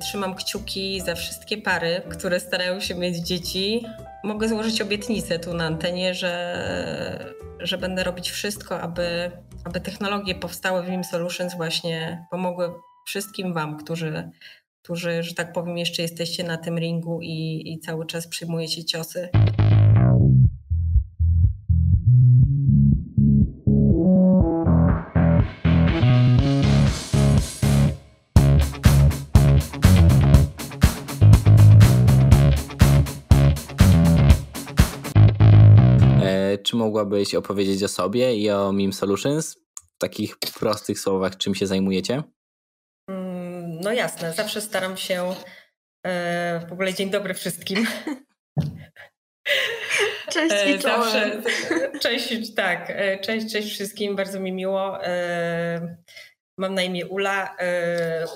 trzymam kciuki za wszystkie pary, które starają się mieć dzieci. Mogę złożyć obietnicę tu na antenie, że, że będę robić wszystko, aby, aby technologie powstałe w Mim Solutions właśnie pomogły wszystkim Wam, którzy, którzy, że tak powiem, jeszcze jesteście na tym ringu i, i cały czas przyjmujecie ciosy. Mogłabyś opowiedzieć o sobie i o Meme Solutions? W takich prostych słowach, czym się zajmujecie? Mm, no jasne, zawsze staram się. E, w ogóle dzień dobry wszystkim. Cześć e, i Zawsze, Cześć, tak. E, cześć, cześć wszystkim, bardzo mi miło. Mam na imię Ula,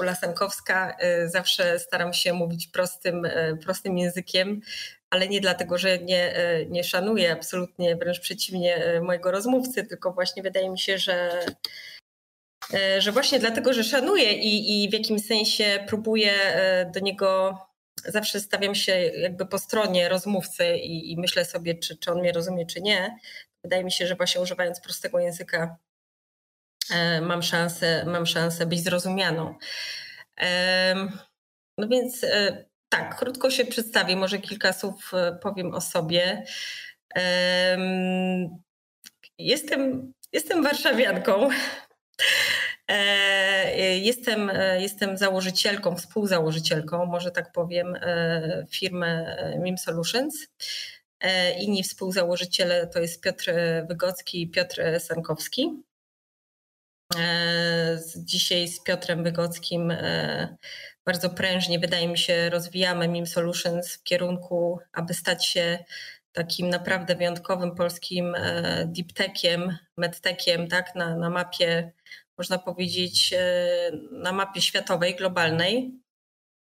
Ula Sankowska. Zawsze staram się mówić prostym, prostym językiem, ale nie dlatego, że nie, e, nie szanuję absolutnie, wręcz przeciwnie e, mojego rozmówcy, tylko właśnie wydaje mi się, że, e, że właśnie dlatego, że szanuję i, i w jakimś sensie próbuję do niego, zawsze stawiam się jakby po stronie rozmówcy i, i myślę sobie, czy, czy on mnie rozumie, czy nie. Wydaje mi się, że właśnie używając prostego języka mam szansę, mam szansę być zrozumianą. No więc tak, krótko się przedstawię, może kilka słów e, powiem o sobie. Jestem, jestem warszawianką. E, jestem, e, jestem założycielką, współzałożycielką, może tak powiem, firmy Mim Solutions. Inni współzałożyciele to jest Piotr Wygocki i Piotr Sankowski. Dzisiaj z Piotrem Wygockim bardzo prężnie, wydaje mi się, rozwijamy MIM Solutions w kierunku, aby stać się takim naprawdę wyjątkowym polskim e, deep techiem, medtechem, tak, na, na mapie, można powiedzieć, e, na mapie światowej, globalnej.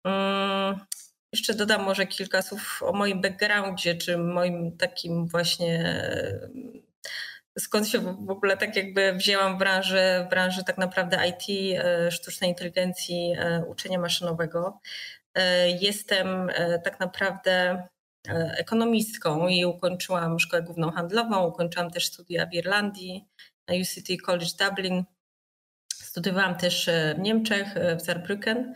Mm, jeszcze dodam może kilka słów o moim backgroundzie, czy moim takim właśnie skąd się w ogóle tak jakby wzięłam w branży, w branży tak naprawdę IT, e, sztucznej inteligencji, e, uczenia maszynowego. E, jestem tak naprawdę ekonomistką i ukończyłam szkołę główną handlową, ukończyłam też studia w Irlandii na UCT College Dublin. Studiowałam też w Niemczech, w Saarbrücken.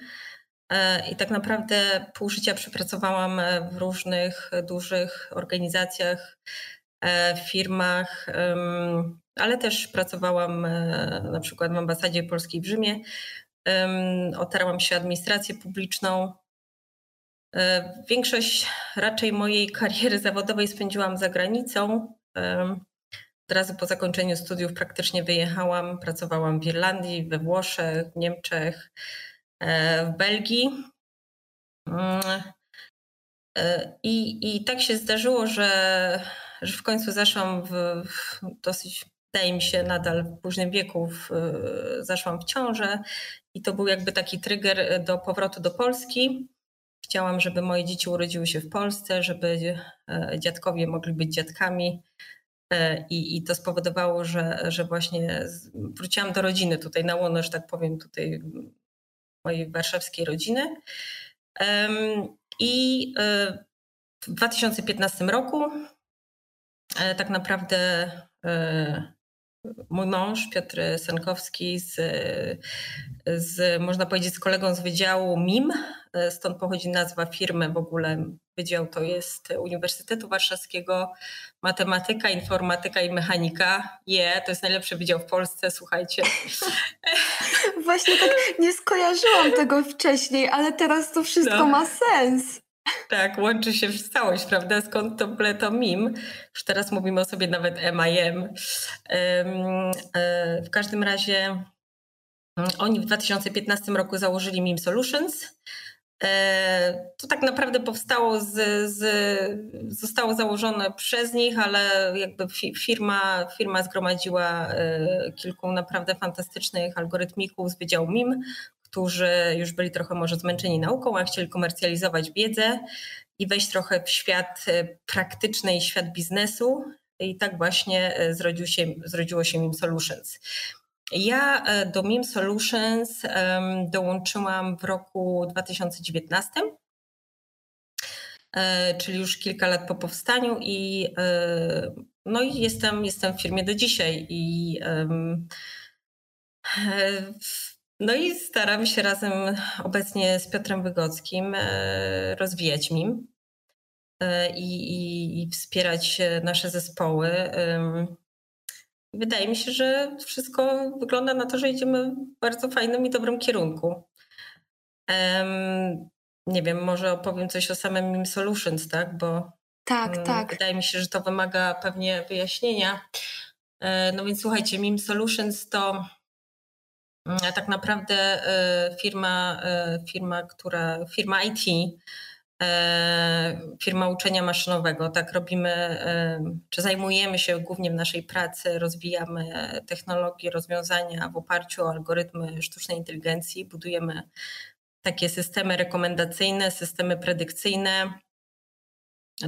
I tak naprawdę pół życia przepracowałam w różnych dużych organizacjach w firmach, ale też pracowałam e, na przykład w ambasadzie polskiej w Rzymie. Otarłam się administrację publiczną. E, większość raczej mojej kariery zawodowej spędziłam za granicą. Od razu po zakończeniu studiów praktycznie wyjechałam. Pracowałam w Irlandii, we Włoszech, Niemczech, w Belgii. Mm, I, I tak się zdarzyło, że że w końcu zaszłam w, w dosyć, wydaje mi się, nadal w późnym wieku w, zaszłam w ciążę i to był jakby taki trigger do powrotu do Polski. Chciałam, żeby moje dzieci urodziły się w Polsce, żeby e, dziadkowie mogli być dziadkami. E, I, I to spowodowało, że, że właśnie wróciłam do rodziny tutaj na łono, że tak powiem, tutaj mojej warszawskiej rodziny. I e, w 2015 roku E, tak naprawdę e, mój mąż Piotr Senkowski z, z, można powiedzieć, z kolegą z Wydziału MIM, e, stąd pochodzi nazwa firmy w ogóle. Wydział to jest Uniwersytetu Warszawskiego, matematyka, informatyka i mechanika. Je, yeah, to jest najlepszy wydział w Polsce, słuchajcie. Właśnie tak nie skojarzyłam tego wcześniej, ale teraz to wszystko no. ma sens. Tak, łączy się w całość, prawda? Skąd to to MIM? Już teraz mówimy o sobie nawet MIM. E, w każdym razie mm, oni w 2015 roku założyli MIM Solutions. E, to tak naprawdę powstało z, z, zostało założone przez nich, ale jakby firma, firma zgromadziła e, kilku naprawdę fantastycznych algorytmików z Wydziału MIM, którzy już byli trochę może zmęczeni nauką, a chcieli komercjalizować wiedzę i wejść trochę w świat e, praktyczny i świat biznesu. I tak właśnie e, zrodził się, zrodziło się MIM Solutions. Ja do Meme Solutions dołączyłam w roku 2019 czyli już kilka lat po powstaniu i no i jestem, jestem w firmie do dzisiaj i no i staram się razem obecnie z Piotrem Wygockim e, rozwijać MIM e, i, i, i wspierać nasze zespoły. Wydaje mi się, że wszystko wygląda na to, że idziemy w bardzo fajnym i dobrym kierunku. Nie wiem, może opowiem coś o samym MIM Solutions, tak? Bo tak, mm, tak. wydaje mi się, że to wymaga pewnie wyjaśnienia. E, no więc słuchajcie, MIM Solutions to tak naprawdę e, firma, e, firma, która, firma IT, e, firma uczenia maszynowego, tak robimy, czy zajmujemy się głównie w naszej pracy, rozwijamy technologie, rozwiązania w oparciu o algorytmy sztucznej inteligencji, budujemy takie systemy rekomendacyjne, systemy predykcyjne,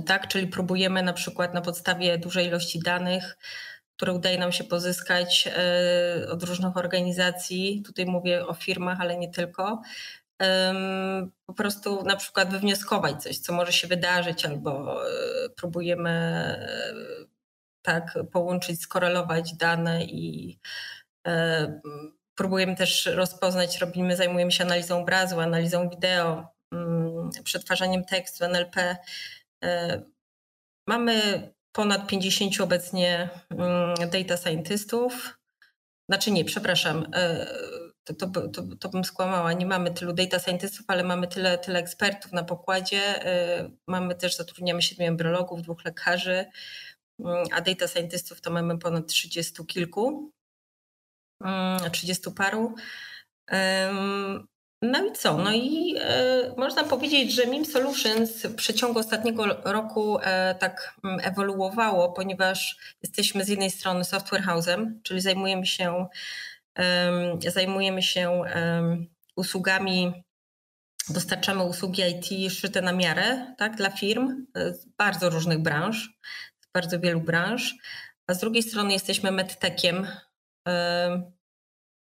tak, czyli próbujemy na przykład na podstawie dużej ilości danych które udaje nam się pozyskać e, od różnych organizacji. Tutaj mówię o firmach, ale nie tylko. Po prostu na przykład wywnioskować coś, co może się wydarzyć, albo e, próbujemy e, tak połączyć, skorelować dane i próbujemy też rozpoznać, robimy, zajmujemy się analizą obrazu, analizą wideo, mm, przetwarzaniem tekstu, NLP. Mamy ponad 50 obecnie mm, data scientystów. Znaczy nie, przepraszam, e, to, to, to, to, bym skłamała. Nie mamy tylu data scientystów, ale mamy tyle, tyle ekspertów na pokładzie. E, mamy też, zatrudniamy siedmiu embryologów, dwóch lekarzy, mm, a data scientystów to mamy ponad 30 kilku, 30 mm, paru. No i co? No i e, można powiedzieć, że MIM Solutions w przeciągu ostatniego roku e, tak mm, ewoluowało, ponieważ jesteśmy z jednej strony software house'em, czyli zajmujemy się, e, zajmujemy się usługami, dostarczamy usługi IT szyte na miarę tak, dla firm z bardzo różnych branż, z bardzo wielu branż, a z drugiej strony jesteśmy medtechem,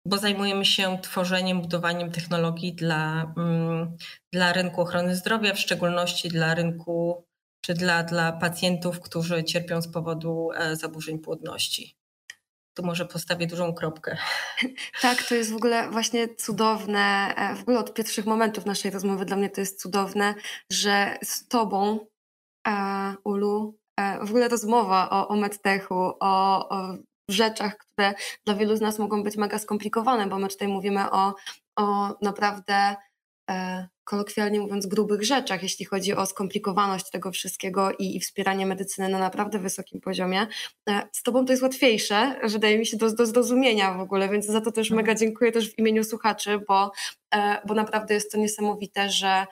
bo zajmujemy się tworzeniem, budowaniem technologii dla, mm, dla rynku ochrony zdrowia, w szczególności dla rynku czy dla, dla pacjentów, którzy cierpią z powodu e, zaburzeń płodności. Tu może postawię dużą kropkę. Tak, to jest w ogóle właśnie cudowne. E, w ogóle od pierwszych momentów naszej rozmowy dla mnie to jest cudowne, że z Tobą, e, Ulu, w ogóle rozmowa o, o medtechu, o, o rzeczach, które dla wielu z nas mogą być mega skomplikowane, bo my tutaj mówimy o, o naprawdę e, kolokwialnie mówiąc grubych rzeczach, jeśli chodzi o skomplikowaność tego wszystkiego i, i wspieranie medycyny na naprawdę wysokim poziomie. E, z Tobą to jest łatwiejsze, wydaje mi się, do, do zrozumienia w ogóle, więc za to też mhm. mega dziękuję też w imieniu słuchaczy, bo, e, bo naprawdę jest to niesamowite, że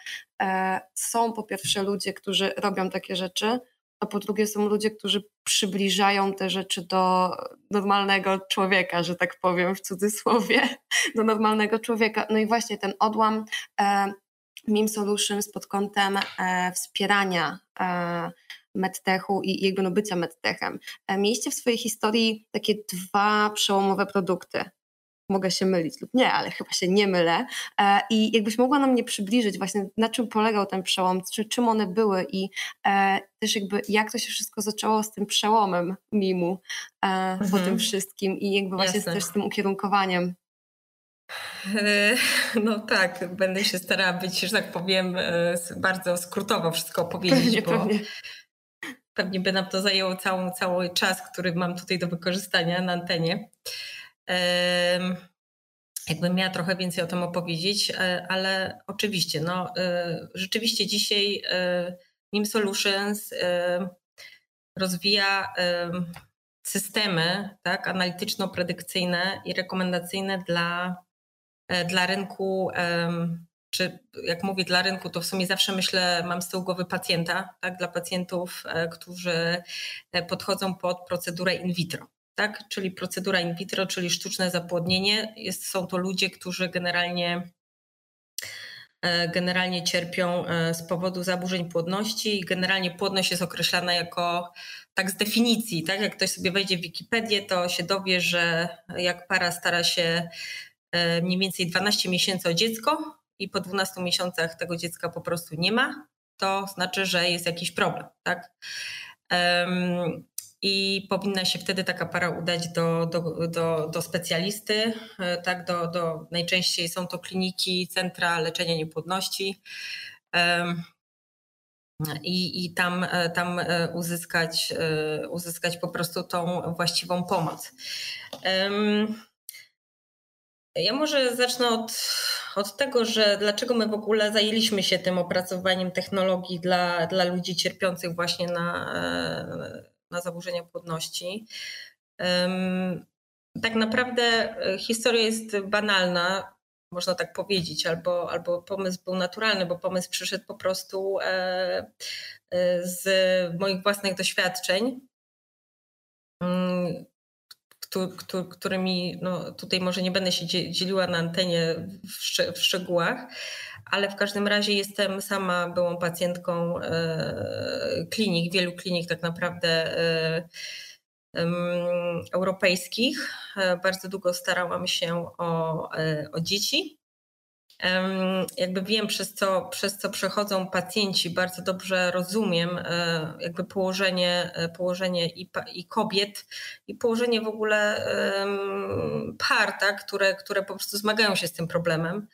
są po pierwsze ludzie, którzy robią takie rzeczy, a po drugie są ludzie, którzy przybliżają te rzeczy do normalnego człowieka, że tak powiem w cudzysłowie, do normalnego człowieka. No i właśnie ten odłam e, Meme Solutions pod kątem e, wspierania e, medtechu i jego no bycia medtechem. E, mieliście w swojej historii takie dwa przełomowe produkty mogę się mylić lub nie, ale chyba się nie mylę. E, I jakbyś mogła nam nie przybliżyć właśnie, na czym polegał ten przełom, czy, czym one były i e, też jakby jak to się wszystko zaczęło z tym przełomem mimu e, mhm. po tym wszystkim i jakby właśnie Jasne. też z tym ukierunkowaniem. No tak, będę się starała być, że tak powiem, bardzo skrótowo wszystko opowiedzieć, pewnie, bo pewnie. pewnie by nam to zajęło cały, cały czas, który mam tutaj do wykorzystania na antenie. Jakbym miała trochę więcej o tym opowiedzieć, e, ale oczywiście, no, e, rzeczywiście dzisiaj NIM e, Solutions rozwija systemy tak, analityczno-predykcyjne i rekomendacyjne dla, dla rynku, czy jak mówię dla rynku, to w sumie zawsze myślę, mam z tyłu głowy pacjenta, tak, dla pacjentów, którzy podchodzą pod procedurę in vitro tak? czyli procedura in vitro, czyli sztuczne zapłodnienie. Jest, są to ludzie, którzy generalnie generalnie cierpią z powodu zaburzeń płodności i generalnie płodność jest określana jako tak z definicji, tak jak ktoś sobie wejdzie w Wikipedię, to się dowie, że jak para stara się mniej więcej 12 miesięcy o dziecko i po 12 miesiącach tego dziecka po prostu nie ma, to znaczy, że jest jakiś problem, tak? I powinna się wtedy taka para udać do, do, do, do specjalisty, e, tak, do, do, najczęściej są to kliniki, centra leczenia niepłodności i, i tam, e, tam e, uzyskać, uzyskać po prostu tą właściwą pomoc. Ja może zacznę od, od tego, że dlaczego my w ogóle zajęliśmy się tym opracowaniem technologii dla, dla ludzi cierpiących właśnie na, na zaburzenia płodności. Tak naprawdę e, historia jest banalna, można tak powiedzieć, albo, albo pomysł był naturalny, bo pomysł przyszedł po prostu e, e, z moich własnych doświadczeń, mm, którymi no, tutaj może nie będę się dzieliła na antenie w, szczegółach, ale w każdym razie jestem sama byłą pacjentką e, klinik, wielu klinik tak naprawdę e, europejskich. E, bardzo długo starałam się o, o dzieci. Jakby wiem, przez co, przez co przechodzą pacjenci, bardzo dobrze rozumiem jakby położenie, położenie i, i kobiet, i położenie w ogóle par, tak, które, które po prostu zmagają się z tym problemem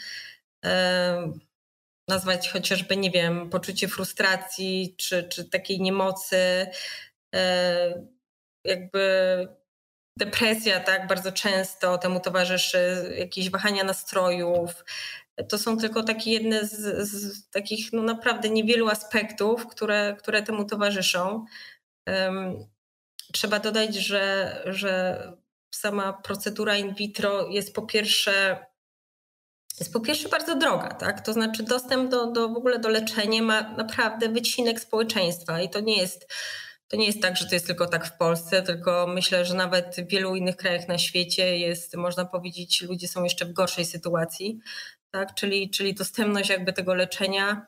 nazwać chociażby, nie wiem, poczucie frustracji czy, czy takiej niemocy, jakby depresja, tak, bardzo często temu towarzyszy jakieś wahania nastrojów. To są tylko takie jedne z, z takich no naprawdę niewielu aspektów, które, które temu towarzyszą. Trzeba dodać, że, że sama procedura in vitro jest po pierwsze jest po pierwsze bardzo droga, tak? To znaczy dostęp do, do w ogóle do leczenia ma naprawdę wycinek społeczeństwa i to nie jest to nie jest tak, że to jest tylko tak w Polsce, tylko myślę, że nawet w wielu innych krajach na świecie jest, można powiedzieć, ludzie są jeszcze w gorszej sytuacji, tak? Czyli, czyli dostępność jakby tego leczenia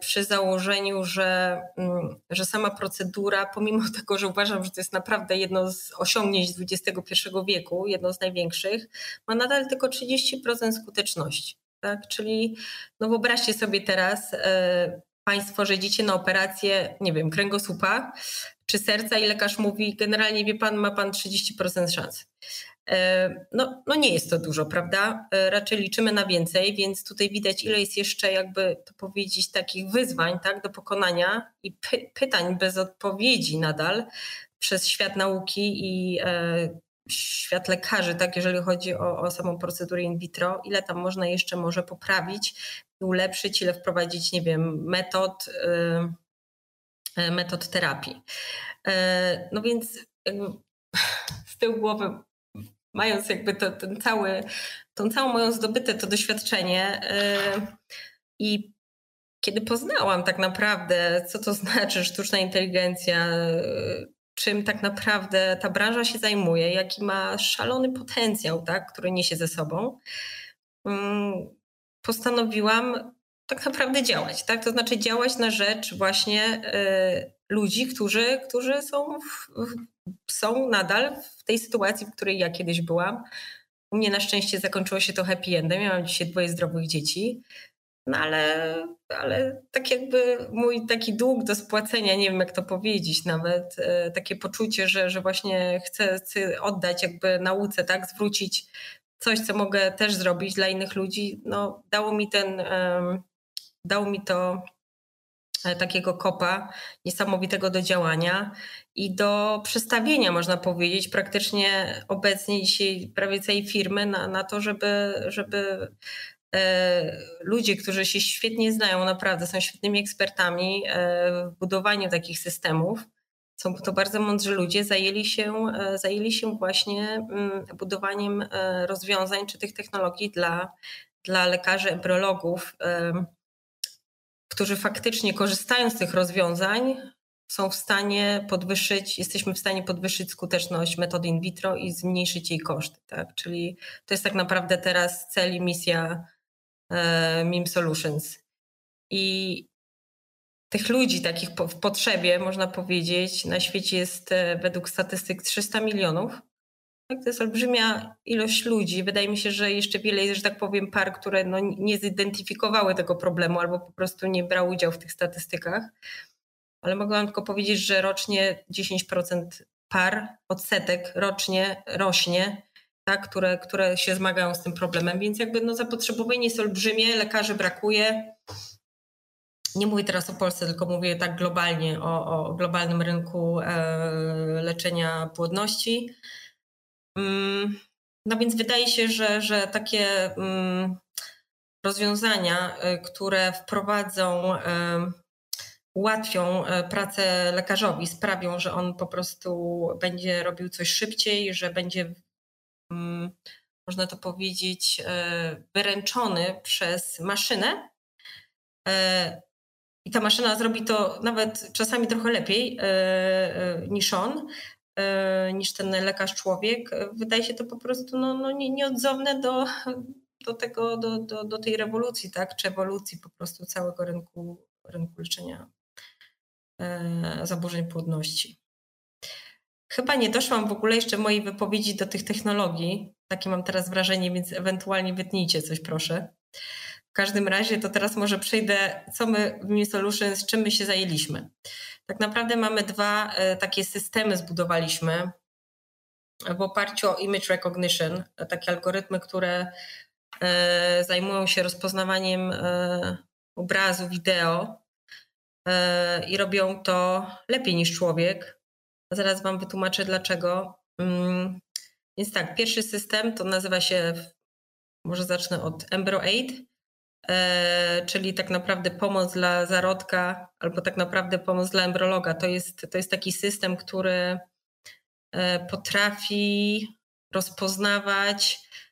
przy założeniu, że, mm, że sama procedura, pomimo tego, że uważam, że to jest naprawdę jedno z osiągnięć XXI wieku, jedno z największych, ma nadal tylko 30% skuteczności. Tak? Czyli no wyobraźcie sobie teraz e, Państwo, że idziecie na operację, nie wiem, kręgosłupa czy serca i lekarz mówi, generalnie wie Pan, ma Pan 30% szans. E, no, no nie jest to dużo, prawda? E, raczej liczymy na więcej, więc tutaj widać, ile jest jeszcze, jakby to powiedzieć, takich wyzwań tak, do pokonania i py pytań bez odpowiedzi nadal przez świat nauki i e, świat lekarzy, tak, jeżeli chodzi o, o samą procedurę in vitro, ile tam można jeszcze może poprawić ulepszyć, ile wprowadzić, nie wiem, metod, y, metod terapii. No więc jakby z tyłu głowy mając jakby to, ten cały, tą całą moją zdobyte to doświadczenie yy, i kiedy poznałam tak naprawdę, co to znaczy sztuczna inteligencja, czym tak naprawdę ta branża się zajmuje, jaki ma szalony potencjał, tak, który niesie ze sobą, yy, postanowiłam tak naprawdę działać, tak? To znaczy działać na rzecz właśnie ludzi, którzy, którzy są, w, są nadal w tej sytuacji, w której ja kiedyś byłam. U mnie na szczęście zakończyło się to happy endem. Ja mam dzisiaj dwoje zdrowych dzieci. No ale, ale tak jakby mój taki dług do spłacenia, nie wiem jak to powiedzieć nawet, e, takie poczucie, że, że właśnie chcę, chcę oddać jakby nauce, tak, zwrócić coś, co mogę też zrobić dla innych ludzi, no dało mi ten, dało mi to takiego kopa niesamowitego do działania i do przestawienia, można powiedzieć, praktycznie obecnie dzisiaj prawie całej firmy na, na to, żeby, żeby e, ludzie, którzy się świetnie znają, naprawdę są świetnymi ekspertami e, w budowaniu takich systemów. Są to bardzo mądrzy ludzie, zajęli się, zajęli się właśnie mm, budowaniem rozwiązań czy tych technologii dla, dla lekarzy, embryologów, którzy faktycznie korzystając z tych rozwiązań są w stanie podwyższyć, jesteśmy w stanie podwyższyć skuteczność metody in vitro i zmniejszyć jej koszty. Tak? Czyli to jest tak naprawdę teraz cel i misja MIM Solutions. I tych ludzi takich w potrzebie, można powiedzieć, na świecie jest według statystyk 300 milionów. Tak, to jest olbrzymia ilość ludzi. Wydaje mi się, że jeszcze wiele jest, że tak powiem, par, które no nie zidentyfikowały tego problemu albo po prostu nie brały udziału w tych statystykach. Ale mogę tylko powiedzieć, że rocznie 10% par, odsetek rocznie rośnie, tak, które, które się zmagają z tym problemem. Więc jakby no, zapotrzebowanie jest olbrzymie, lekarzy brakuje. Nie mówię teraz o Polsce, tylko mówię tak globalnie o, o globalnym rynku e, leczenia płodności. Mm, no więc wydaje się, że, że takie mm, rozwiązania, y, które wprowadzą, y, ułatwią y, pracę lekarzowi, sprawią, że on po prostu będzie robił coś szybciej, że będzie, mm, można to powiedzieć, wyręczony przez maszynę. I ta maszyna zrobi to nawet czasami trochę lepiej niż on, niż ten lekarz człowiek, wydaje się to po prostu no, no nie, nieodzowne do, do, tego, do, do, do tej rewolucji, tak? czy ewolucji po prostu całego rynku, rynku leczenia e, zaburzeń płodności. Chyba nie doszłam w ogóle jeszcze mojej wypowiedzi do tych technologii. Takie mam teraz wrażenie, więc ewentualnie wytnijcie coś, proszę. W każdym razie to teraz może przejdę, co my w Mi Solutions, czym my się zajęliśmy. Tak naprawdę mamy dwa e, takie systemy zbudowaliśmy w oparciu o image recognition, takie algorytmy, które e, zajmują się rozpoznawaniem e, obrazu, wideo i robią to lepiej niż człowiek. Zaraz Wam wytłumaczę dlaczego. Mm, więc tak, pierwszy system to nazywa się, może zacznę od Embro 8 E, czyli tak naprawdę pomoc dla zarodka albo tak naprawdę pomoc dla embryologa. To jest, to jest taki system, który e, potrafi rozpoznawać E,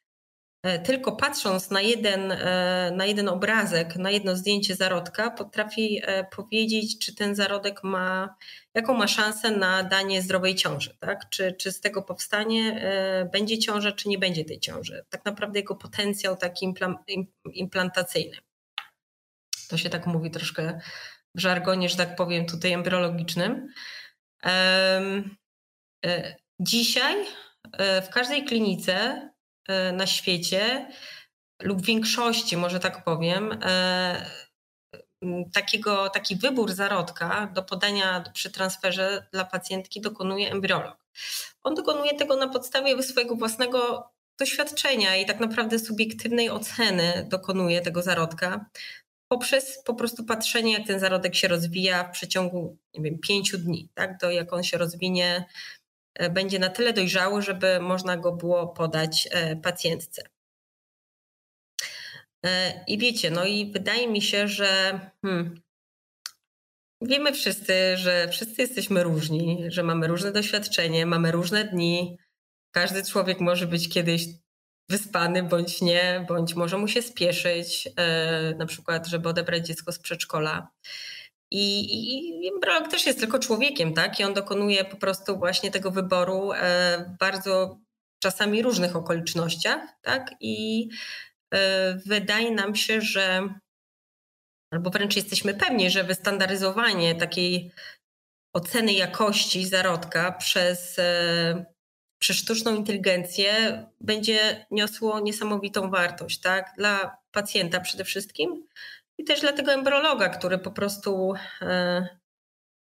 tylko patrząc na jeden, e, na jeden obrazek, na jedno zdjęcie zarodka, potrafi e, powiedzieć, czy ten zarodek ma, jaką ma szansę na danie zdrowej ciąży, tak? Czy, czy z tego powstanie będzie ciąża, czy nie będzie tej ciąży. Tak naprawdę jego potencjał taki implantacyjny. To się tak mówi troszkę w żargonie, że tak powiem, tutaj embryologicznym. Dzisiaj w każdej klinice E, na świecie lub większości, może tak powiem, e, takiego, taki wybór zarodka do podania przy transferze dla pacjentki dokonuje embriolog. On dokonuje tego na podstawie swojego własnego doświadczenia i tak naprawdę subiektywnej oceny dokonuje tego zarodka poprzez po prostu patrzenie, jak ten zarodek się rozwija w przeciągu, nie wiem, pięciu dni, tak, do jak on się rozwinie E, będzie na tyle dojrzały, żeby można go było podać e, pacjentce. E, I wiecie, no i wydaje mi się, że hmm, wiemy wszyscy, że wszyscy jesteśmy różni, że mamy różne doświadczenie, mamy różne dni. Każdy człowiek może być kiedyś wyspany bądź nie, bądź może mu się spieszyć, na przykład, żeby odebrać dziecko z przedszkola. I, i embryolog też jest tylko człowiekiem, tak? I on dokonuje po prostu właśnie tego wyboru e, bardzo czasami różnych okolicznościach, tak? I e, wydaje nam się, że albo wręcz jesteśmy pewni, że wystandaryzowanie takiej oceny jakości zarodka przez, e, przez sztuczną inteligencję będzie niosło niesamowitą wartość, tak? Dla pacjenta przede wszystkim, i też dla tego embryologa, który po prostu e,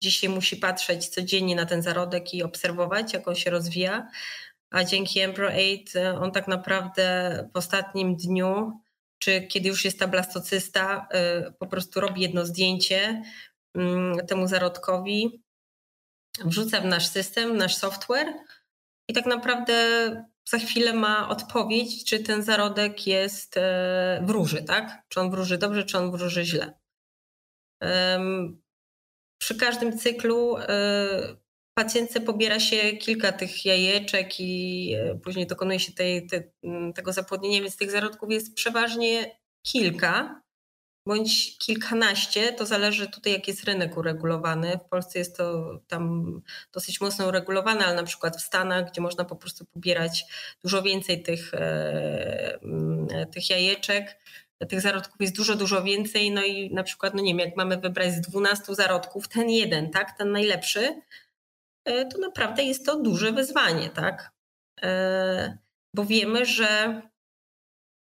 dzisiaj musi patrzeć codziennie na ten zarodek i obserwować, jak on się rozwija. A dzięki Embro 8 e, on tak naprawdę w ostatnim dniu, czy kiedy już jest ta blastocysta, e, po prostu robi jedno zdjęcie mm, temu zarodkowi, wrzuca w nasz system, nasz software i tak naprawdę za chwilę ma odpowiedź, czy ten zarodek jest e, wróży, tak? Czy on wróży dobrze, czy on wróży źle. Przy każdym cyklu e, pacjentce pobiera się kilka tych jajeczek i e, później dokonuje się tej, te, tego zapłodnienia, więc tych zarodków jest przeważnie kilka bądź kilkanaście, to zależy tutaj, jak jest rynek uregulowany. W Polsce jest to tam dosyć mocno uregulowane, ale na przykład w Stanach, gdzie można po prostu pobierać dużo więcej tych, e, mm, tych jajeczek, tych zarodków jest dużo, dużo więcej, no i na przykład, no nie wiem, jak mamy wybrać z 12 zarodków ten jeden, tak, ten najlepszy, e, to naprawdę jest to duże wyzwanie, tak, e, bo wiemy, że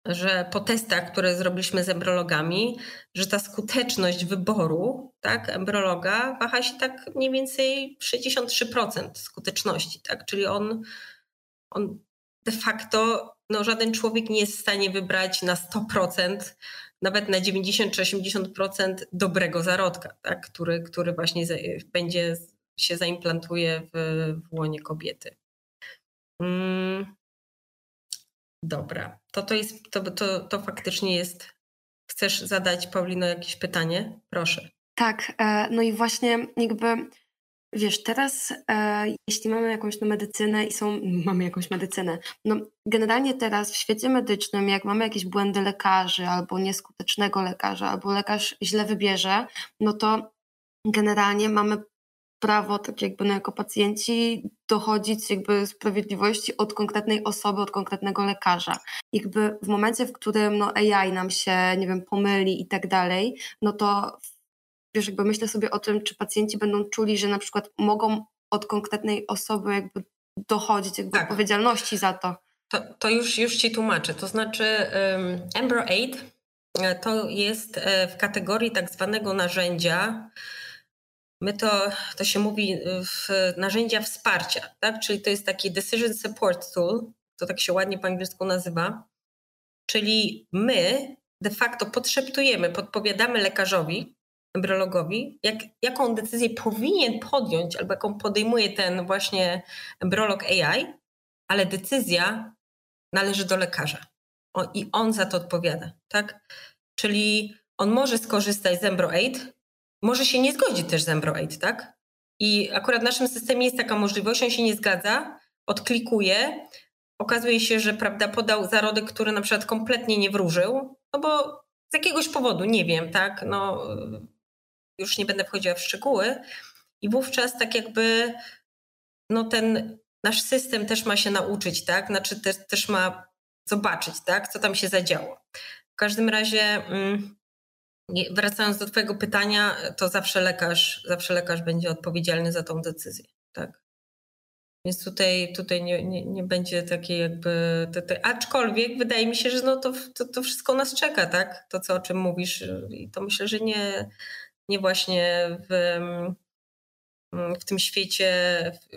że po testach, które zrobiliśmy z embrologami, że ta skuteczność wyboru tak, embrologa waha się tak mniej więcej 63% skuteczności, tak? Czyli on, on de facto, no żaden człowiek nie jest w stanie wybrać na 100%, nawet na 90 czy 80% dobrego zarodka, tak? który, który właśnie będzie się zaimplantuje w, w łonie kobiety. Dobra, to to jest, to, to, to faktycznie jest. Chcesz zadać, Paulino, jakieś pytanie? Proszę. Tak, e, no i właśnie jakby Wiesz, teraz e, jeśli mamy jakąś no, medycynę i są, mamy jakąś medycynę, no generalnie teraz w świecie medycznym, jak mamy jakieś błędy lekarzy albo nieskutecznego lekarza, albo lekarz źle wybierze, no to generalnie mamy prawo, tak jakby no jako pacjenci, dochodzić jakby sprawiedliwości od konkretnej osoby, od konkretnego lekarza. Jakby w momencie, w którym no AI nam się, nie wiem, pomyli i tak dalej, no to wiesz, jakby myślę sobie o tym, czy pacjenci będą czuli, że na przykład mogą od konkretnej osoby jakby dochodzić jakby tak. odpowiedzialności za to. To, to już, już ci tłumaczę. To znaczy um, Embro 8 e, to jest e, w kategorii tak zwanego narzędzia, My to, to się mówi y, w narzędzia wsparcia, tak? czyli to jest taki decision support tool, to tak się ładnie po angielsku nazywa, czyli my de facto podszeptujemy, podpowiadamy lekarzowi, embryologowi, jak, jaką decyzję powinien podjąć albo jaką podejmuje ten właśnie embryolog AI, ale decyzja należy do lekarza o, i on za to odpowiada, tak? Czyli on może skorzystać z Embro 8, może się nie zgodzić też z Embro-8, tak? I akurat w naszym systemie jest taka możliwość, on się nie zgadza, odklikuje, okazuje się, że prawda, podał zarodek, który na przykład kompletnie nie wróżył, no bo z jakiegoś powodu, nie wiem, tak, no już nie będę wchodziła w szczegóły i wówczas tak jakby no ten nasz system też ma się nauczyć, tak, znaczy też, też ma zobaczyć, tak, co tam się zadziało. W każdym razie... Mm, wracając do Twojego pytania, to zawsze lekarz, zawsze lekarz będzie odpowiedzialny za tą decyzję. Tak? Więc tutaj, tutaj nie, nie, nie będzie takiej jakby. To, to, aczkolwiek wydaje mi się, że no to, to, to wszystko nas czeka, tak? To, co o czym mówisz. I to myślę, że nie, nie właśnie w, w tym świecie,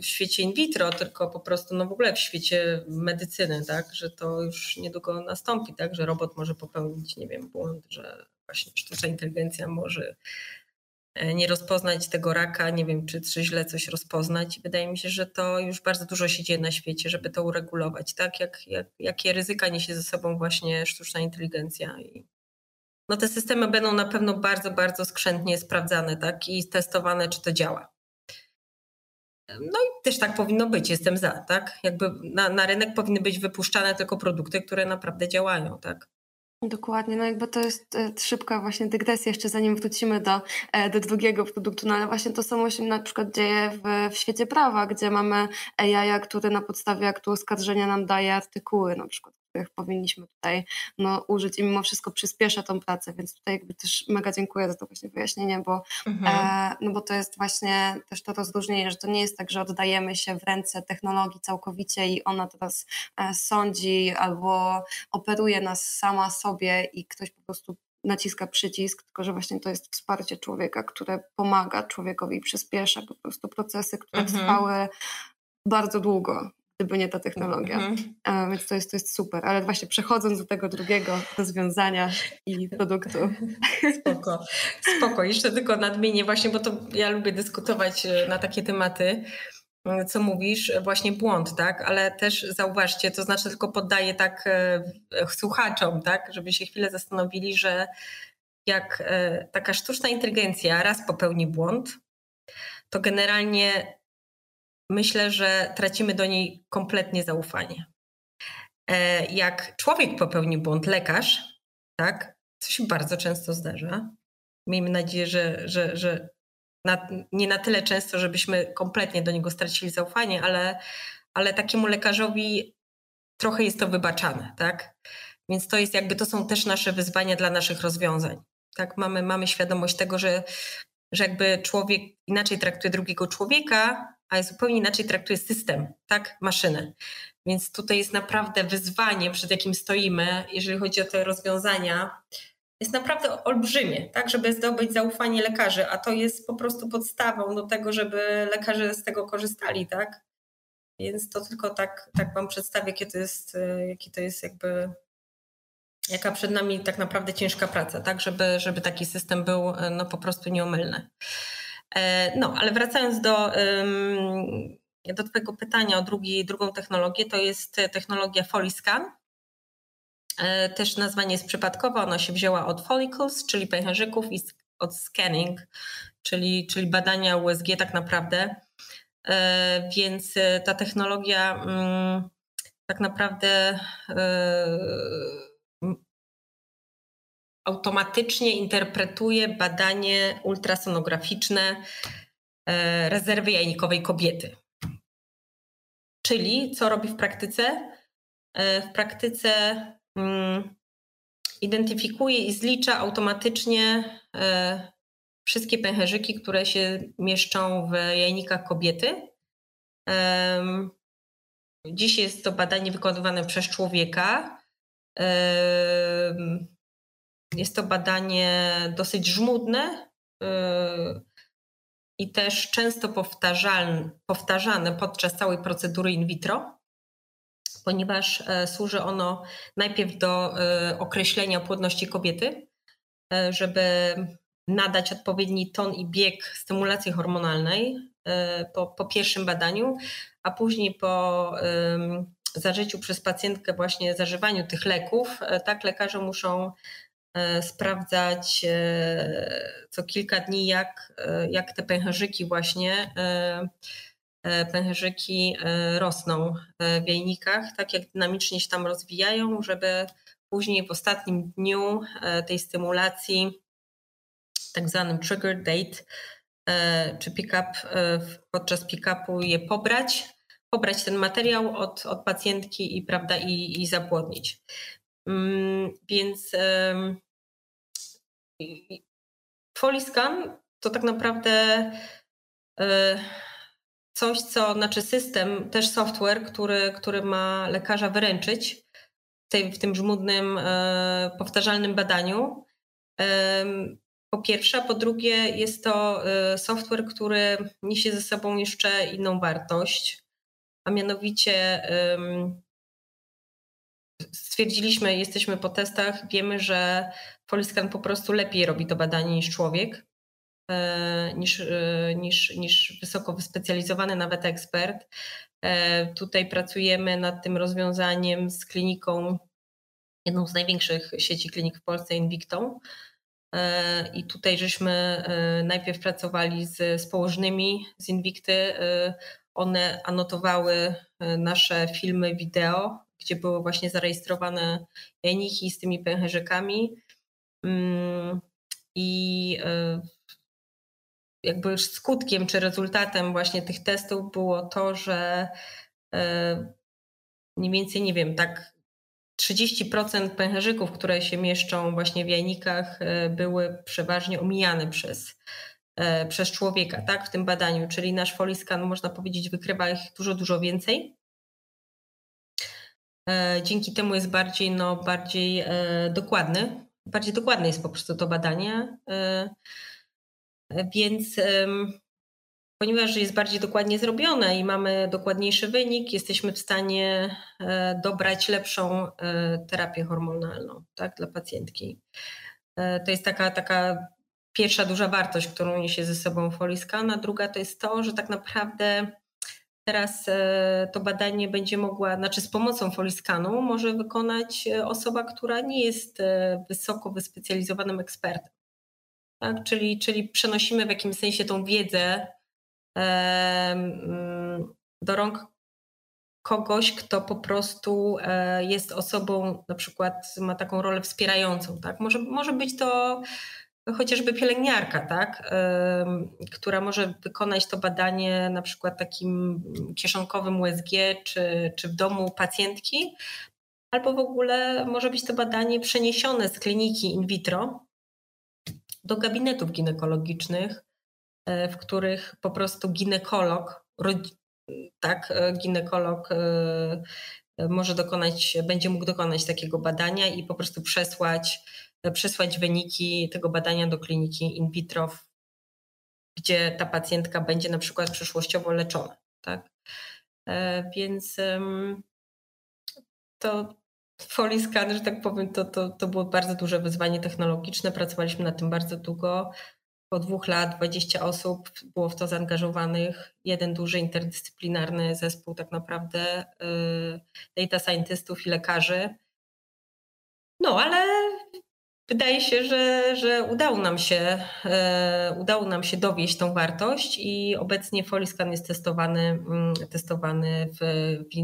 w świecie in vitro, tylko po prostu no w ogóle w świecie medycyny, tak? Że to już niedługo nastąpi, tak? Że robot może popełnić, nie wiem, błąd, że właśnie sztuczna inteligencja może e, nie rozpoznać tego raka, nie wiem, czy, czy źle coś rozpoznać. Wydaje mi się, że to już bardzo dużo się dzieje na świecie, żeby to uregulować, tak? Jak, jak, jakie ryzyka niesie ze sobą właśnie sztuczna inteligencja. I no te systemy będą na pewno bardzo, bardzo skrzętnie sprawdzane, tak? I testowane, czy to działa. No i też tak powinno być, jestem za, tak? Jakby na, na rynek powinny być wypuszczane tylko produkty, które naprawdę działają, tak? Dokładnie, no jakby to jest e, szybka właśnie dygresja, jeszcze zanim wrócimy do, e, do drugiego produktu, no ale właśnie to samo się na przykład dzieje w, w świecie prawa, gdzie mamy AI, który na podstawie aktu oskarżenia nam daje artykuły na przykład których powinniśmy tutaj no, użyć i mimo wszystko przyspiesza tą pracę, więc tutaj jakby też mega dziękuję za to właśnie wyjaśnienie, bo, mhm. e, no bo to jest właśnie też to rozróżnienie, że to nie jest tak, że oddajemy się w ręce technologii całkowicie i ona teraz e, sądzi albo operuje nas sama sobie i ktoś po prostu naciska przycisk, tylko że właśnie to jest wsparcie człowieka, które pomaga człowiekowi i przyspiesza po prostu procesy, które mhm. trwały bardzo długo gdyby nie ta technologia. Mhm. więc to jest, to jest super. Ale właśnie przechodząc do tego drugiego rozwiązania i produktu. Spoko, spoko. Jeszcze tylko nadmienię właśnie, bo to ja lubię dyskutować e, na takie tematy e, co mówisz, właśnie błąd, tak? Ale też zauważcie, to znaczy tylko poddaję tak e, słuchaczom, tak? Żeby się chwilę zastanowili, że jak taka sztuczna inteligencja raz popełni błąd, to generalnie myślę, że tracimy do niej kompletnie zaufanie. E, jak człowiek popełni błąd, lekarz, tak, co się bardzo często zdarza, miejmy nadzieję, że, że, że na, nie na tyle często, żebyśmy kompletnie do niego stracili zaufanie, ale, ale takiemu lekarzowi trochę jest to wybaczane, tak? Więc to jest jakby, to są też nasze wyzwania dla naszych rozwiązań. Tak, mamy, mamy świadomość tego, że, że jakby człowiek inaczej traktuje drugiego człowieka, a zupełnie inaczej traktuje system, tak, maszynę. Więc tutaj jest naprawdę wyzwanie, przed jakim stoimy, jeżeli chodzi o te rozwiązania, jest naprawdę olbrzymie, tak, żeby zdobyć zaufanie lekarzy, a to jest po prostu podstawą do tego, żeby lekarze z tego korzystali, tak. Więc to tylko tak, tak Wam przedstawię, jakie to jest, jakie to jest jakby, jaka przed nami tak naprawdę ciężka praca, tak, żeby, żeby taki system był no, po prostu nieomylny. E, no, ale wracając do, do Twojego pytania o drugi, drugą technologię, to jest technologia Foliscan. E, też nazwanie jest przypadkowe, ona się wzięła od follicles, czyli pęcherzyków i od scanning, czyli, czyli badania USG tak naprawdę. E, więc ta technologia mm, tak naprawdę automatycznie interpretuje badanie ultrasonograficzne e, rezerwy jajnikowej kobiety. Czyli co robi w praktyce? E, w praktyce mm, identyfikuje i zlicza automatycznie e, wszystkie pęcherzyki, które się mieszczą w jajnikach kobiety. Dziś jest to badanie wykonywane przez człowieka. Jest to badanie dosyć żmudne y, i też często powtarzane, podczas całej procedury in vitro, ponieważ e, służy ono najpierw do e, określenia płodności kobiety, e, żeby nadać odpowiedni ton i bieg stymulacji hormonalnej po, po pierwszym badaniu, a później po zażyciu przez pacjentkę właśnie zażywaniu tych leków, tak lekarze muszą sprawdzać e, co kilka dni, jak, e, jak te pęcherzyki właśnie, pęcherzyki rosną w jajnikach, tak jak dynamicznie się tam rozwijają, żeby później w ostatnim dniu tej stymulacji, tak zwanym trigger date, czy pick-up, podczas pick-upu je pobrać, pobrać ten materiał od, od pacjentki i, prawda, i, i zapłodnić. Mm, więc Foliscan to tak naprawdę e, coś, co, znaczy system, też software, który, który ma lekarza wyręczyć w, tej, w tym żmudnym, e, powtarzalnym badaniu. Po pierwsze, a po drugie jest to e, software, który niesie ze sobą jeszcze inną wartość, a mianowicie stwierdziliśmy, jesteśmy po testach, wiemy, że Poliscan po prostu lepiej robi to badanie niż człowiek, e, niż, e, niż, niż wysoko wyspecjalizowany nawet ekspert. E, tutaj pracujemy nad tym rozwiązaniem z kliniką, jedną z największych sieci klinik w Polsce, Invictą. I tutaj żeśmy najpierw pracowali z, z położnymi z Invicty. One anotowały nasze filmy wideo gdzie były właśnie zarejestrowane jajniki z tymi pęcherzykami. Mm, I e, jakby skutkiem czy rezultatem właśnie tych testów było to, że e, mniej więcej, nie wiem, tak 30% pęcherzyków, które się mieszczą właśnie w jajnikach, e, były przeważnie omijane przez, przez człowieka, tak, w tym badaniu. Czyli nasz foliskan, można powiedzieć, wykrywa ich dużo, dużo więcej. E, dzięki temu jest bardziej, no, bardziej e, dokładny. Bardziej dokładne jest po prostu to badanie. E, więc ponieważ jest bardziej dokładnie zrobione i mamy dokładniejszy wynik, jesteśmy w stanie dobrać lepszą terapię hormonalną tak, dla pacjentki. To jest taka, taka pierwsza duża wartość, którą niesie ze sobą Foliscan, a druga to jest to, że tak naprawdę Teraz e, to badanie będzie mogła, znaczy z pomocą foliskanu może wykonać e, osoba, która nie jest e, wysoko wyspecjalizowanym ekspertem. Tak? Czyli, czyli przenosimy w jakimś sensie tą wiedzę do rąk kogoś, kto po prostu jest osobą, na przykład ma taką rolę wspierającą. Tak? Może, może być to chociażby pielęgniarka, tak, która może wykonać to badanie na przykład takim kieszonkowym USG czy, czy w domu pacjentki, albo w ogóle może być to badanie przeniesione z kliniki in vitro do gabinetów ginekologicznych, e, w których po prostu ginekolog, tak, e, ginekolog e, może dokonać, będzie mógł dokonać takiego badania i po prostu przesłać, przesłać wyniki tego badania do kliniki in vitro, gdzie ta pacjentka będzie na przykład przyszłościowo leczona. Tak? Więc to Foley Scan, że tak powiem, to, to, to było bardzo duże wyzwanie technologiczne. Pracowaliśmy nad tym bardzo długo. Po dwóch lat 20 osób było w to zaangażowanych. Jeden duży interdyscyplinarny zespół tak naprawdę y, data scientystów i lekarzy. No ale wydaje się, że, że udało, nam się, y, udało nam się dowieść tą wartość i obecnie Foliscan jest testowany, mm, testowany w, w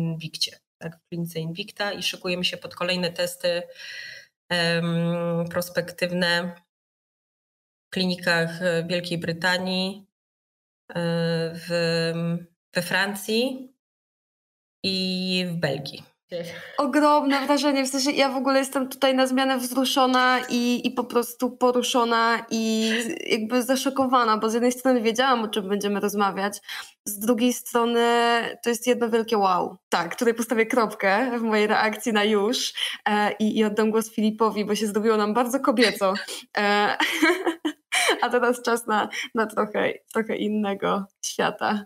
tak, w klinice Invicta i szykujemy się pod kolejne testy prospektywne w klinikach w Wielkiej Brytanii, e, w, we Francji i w Belgii. Ogromne wrażenie, w sensie ja w ogóle jestem tutaj na zmianę wzruszona i, i po prostu poruszona i jakby zaszokowana, bo z jednej strony wiedziałam, o czym będziemy rozmawiać, z drugiej strony to jest jedno wielkie wow. Tak, tutaj postawię kropkę w mojej reakcji na już e, i, i oddam głos Filipowi, bo się zrobiło nam bardzo kobieco. E, a teraz czas na, na trochę, trochę innego świata.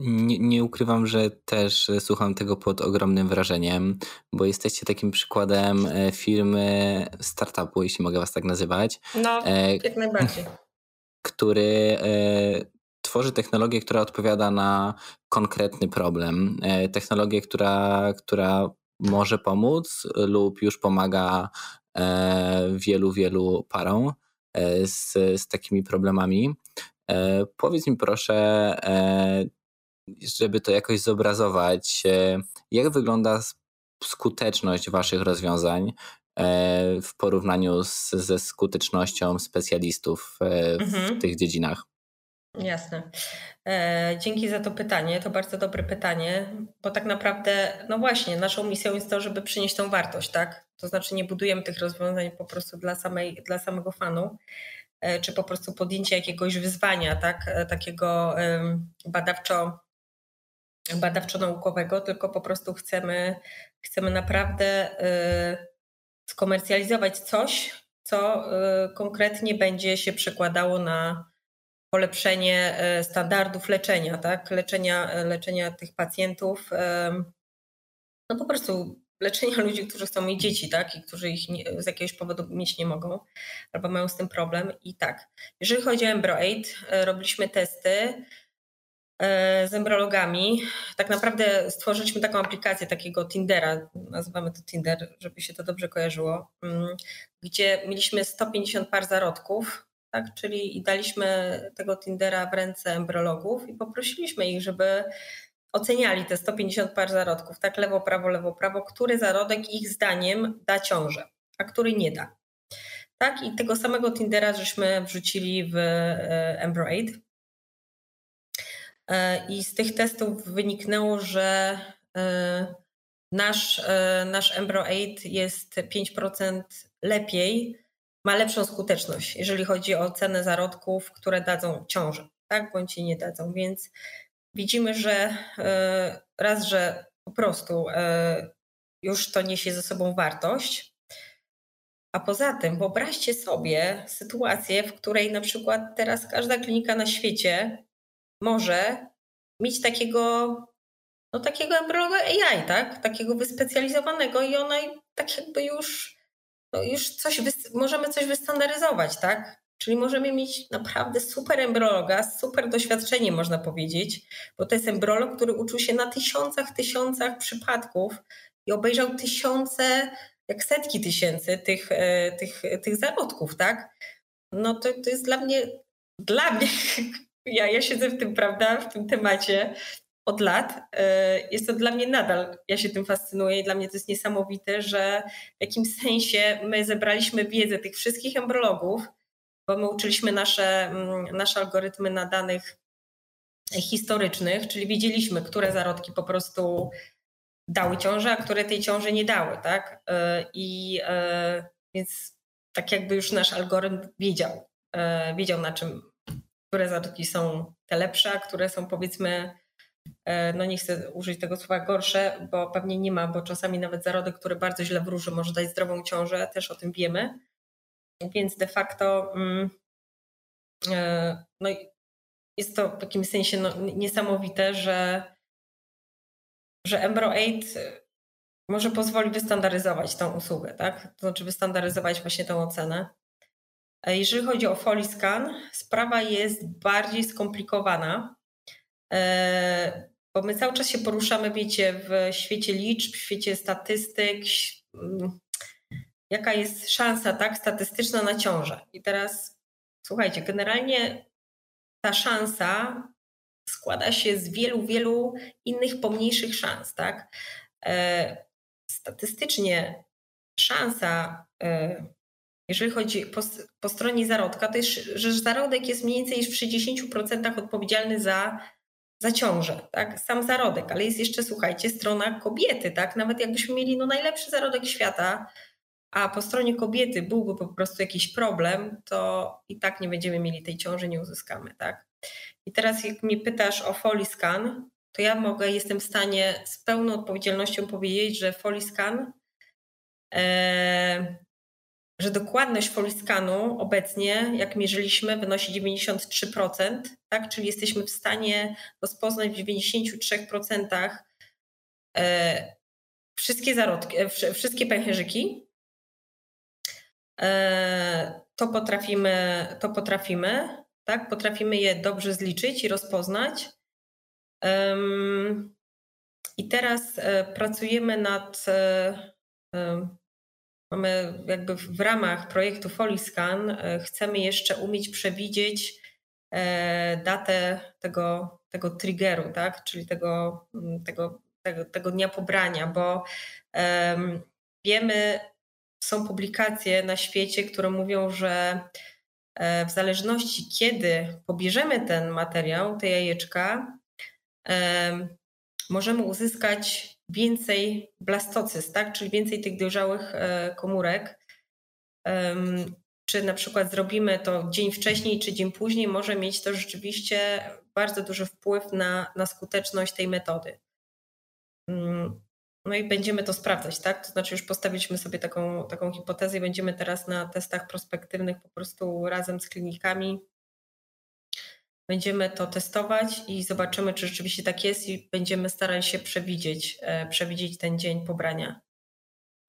Nie, nie, ukrywam, że też słucham tego pod ogromnym wrażeniem, bo jesteście takim przykładem e, firmy startupu, jeśli mogę was tak nazywać. No, e, jak najbardziej. Który e, tworzy technologię, która odpowiada na konkretny problem. Technologię, która, która może pomóc lub już pomaga wielu, wielu parom z, z takimi problemami. Powiedz mi proszę, żeby to jakoś zobrazować, e, jak wygląda skuteczność Waszych rozwiązań e, w porównaniu z, ze skutecznością specjalistów e, w mhm. tych dziedzinach? Jasne. Dzięki za to pytanie. To bardzo dobre pytanie, bo tak naprawdę, no właśnie, naszą misją jest to, żeby przynieść tą wartość, tak? To znaczy, nie budujemy tych rozwiązań po prostu dla, samej, dla samego fanu, czy po prostu podjęcia jakiegoś wyzwania, tak? Takiego badawczo badawczo-naukowego, tylko po prostu chcemy, chcemy naprawdę y, skomercjalizować coś, co y, konkretnie będzie się przekładało na polepszenie y, standardów leczenia, tak? leczenia, leczenia tych pacjentów, no po prostu leczenia ludzi, którzy chcą mieć dzieci, tak? I którzy ich nie, z jakiegoś powodu mieć nie mogą, albo mają z tym problem. I tak, jeżeli chodzi o EmbryoAid, robiliśmy testy, z embryologami. Tak naprawdę stworzyliśmy taką aplikację takiego Tindera, nazywamy to Tinder, żeby się to dobrze kojarzyło, mm, gdzie mieliśmy 150 par zarodków, tak, czyli i daliśmy tego Tindera w ręce embryologów i poprosiliśmy ich, żeby oceniali te 150 par zarodków, tak lewo, prawo, lewo, prawo, który zarodek ich zdaniem da ciążę, a który nie da. Tak, i tego samego Tindera żeśmy wrzucili w e, EmbryoAid E, I z tych testów wyniknęło, że e, nasz, e, nasz EmbryoAid jest 5% lepiej, ma lepszą skuteczność, jeżeli chodzi o cenę zarodków, które dadzą ciążę, tak, bądź nie dadzą. Więc widzimy, że raz, że po prostu już to niesie ze sobą wartość, a poza tym wyobraźcie sobie sytuację, w której na przykład teraz każda klinika na świecie może mieć takiego, no takiego embryologa AI, tak? Takiego wyspecjalizowanego i ona tak jakby już, no już coś, możemy coś wystandaryzować, tak? Czyli możemy mieć naprawdę super embryologa super doświadczeniem, można powiedzieć, bo to jest embryolog, który uczył się na tysiącach, tysiącach przypadków i obejrzał tysiące, jak setki tysięcy tych, e, tych, tych zarodków, tak? No to, to jest dla mnie, dla mnie ja, ja siedzę w tym, prawda, w tym temacie od lat. E, jest to dla mnie nadal, ja się tym fascynuję i dla mnie to jest niesamowite, że w jakimś sensie my zebraliśmy wiedzę tych wszystkich embryologów, bo my uczyliśmy nasze, mm, nasze algorytmy na danych historycznych, czyli wiedzieliśmy, które zarodki po prostu dały ciążę, a które tej ciąży nie dały, tak? I więc tak jakby już nasz algorytm wiedział, wiedział na czym, które zarodki są te lepsze, a które są powiedzmy E, no nie chcę użyć tego słowa gorsze, bo pewnie nie ma, bo czasami nawet zarodek, który bardzo źle wróży, może dać zdrową ciążę, też o tym wiemy. Więc de facto mm, e, no jest to w jakimś sensie no, niesamowite, że, że Embro 8 może pozwoli wystandaryzować tą usługę, tak? To znaczy wystandaryzować właśnie tę ocenę. E, jeżeli chodzi o Foliscan, sprawa jest bardziej skomplikowana, E, bo my cały czas się poruszamy, wiecie, w świecie liczb, w świecie statystyk, mm, jaka jest szansa, tak, statystyczna na ciążę. I teraz słuchajcie, generalnie ta szansa składa się z wielu, wielu innych pomniejszych szans, tak. E, statystycznie szansa, jeżeli chodzi po, po stronie zarodka, to jest, że zarodek jest mniej więcej w 60% odpowiedzialny za za ciążę, tak? Sam zarodek, ale jest jeszcze, słuchajcie, strona kobiety, tak? Nawet jakbyśmy mieli no, najlepszy zarodek świata, a po stronie kobiety byłby po prostu jakiś problem, to i tak nie będziemy mieli tej ciąży, nie uzyskamy, tak? I teraz jak mnie pytasz o Foliscan, to ja mogę, jestem w stanie z pełną odpowiedzialnością powiedzieć, że Foliscan e, że dokładność Foliscanu obecnie, jak mierzyliśmy, wynosi 93%, tak? czyli jesteśmy w stanie rozpoznać w 93% e, wszystkie zarodki, e, wszystkie pęcherzyki. E, to potrafimy, to potrafimy, tak? Potrafimy je dobrze zliczyć i rozpoznać. I teraz pracujemy nad Mamy jakby w ramach projektu Foliscan e, chcemy jeszcze umieć przewidzieć e, datę tego, tego triggeru, tak? czyli tego, mm, tego, tego, tego dnia pobrania, bo um, wiemy, są publikacje na świecie, które mówią, że e, w zależności kiedy pobierzemy ten materiał, te jajeczka, um, możemy uzyskać więcej blastocyst, tak? czyli więcej tych dojrzałych e, komórek. Czy na przykład zrobimy to dzień wcześniej czy dzień później, może mieć to rzeczywiście bardzo duży wpływ na, na skuteczność tej metody. Mm, no i będziemy to sprawdzać, tak? To znaczy już postawiliśmy sobie taką, taką hipotezę i będziemy teraz na testach prospektywnych po prostu razem z klinikami Będziemy to testować i zobaczymy, czy rzeczywiście tak jest i będziemy starali się przewidzieć, e, przewidzieć ten dzień pobrania,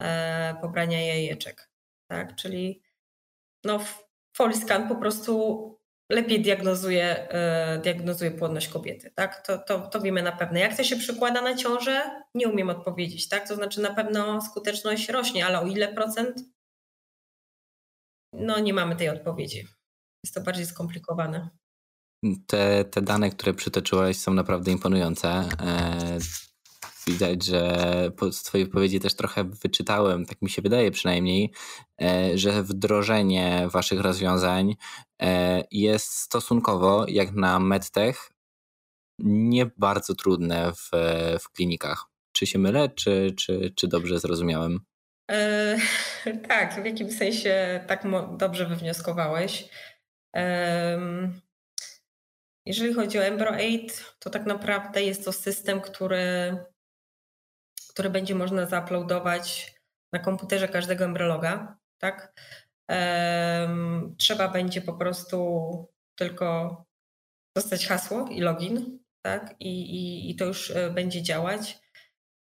e, pobrania jajeczek. Tak? Czyli no, Foliscan po prostu lepiej diagnozuje, e, diagnozuje płodność kobiety. Tak? To, to, to wiemy na pewno. Jak to się przekłada na ciążę? Nie umiem odpowiedzieć. Tak? To znaczy na pewno skuteczność rośnie, ale o ile procent? No nie mamy tej odpowiedzi. Jest to bardziej skomplikowane. Te, te dane, które przytoczyłaś, są naprawdę imponujące. E, widać, że z Twojej wypowiedzi też trochę wyczytałem, tak mi się wydaje przynajmniej, e, że wdrożenie Waszych rozwiązań e, jest stosunkowo, jak na medtech, nie bardzo trudne w, w klinikach. Czy się mylę, czy, czy, czy dobrze zrozumiałem? E, tak, w jakimś sensie tak dobrze wywnioskowałeś. Jeżeli chodzi o Embro 8, to tak naprawdę jest to system, który, który będzie można zauploadować na komputerze każdego embryologa. Tak? Um, trzeba będzie po prostu tylko dostać hasło i login, tak? I, i, i to już e, będzie działać.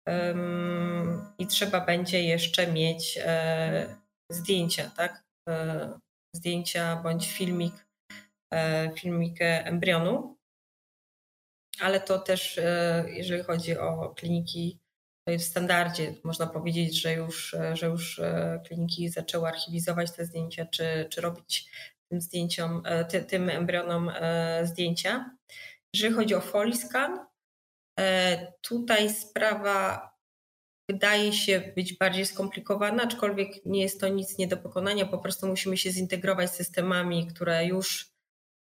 Um, I trzeba będzie jeszcze mieć e, zdjęcia, tak? E, zdjęcia bądź filmik filmik embrionu, ale to też, e, jeżeli chodzi o kliniki, to jest w standardzie. Można powiedzieć, że już, e, że już kliniki zaczęły archiwizować te zdjęcia, czy, czy robić tym zdjęciom, ty, tym embrionom zdjęcia. Jeżeli chodzi o Foliscan, tutaj sprawa wydaje się być bardziej skomplikowana, aczkolwiek nie jest to nic nie do pokonania. Po prostu musimy się zintegrować z systemami, które już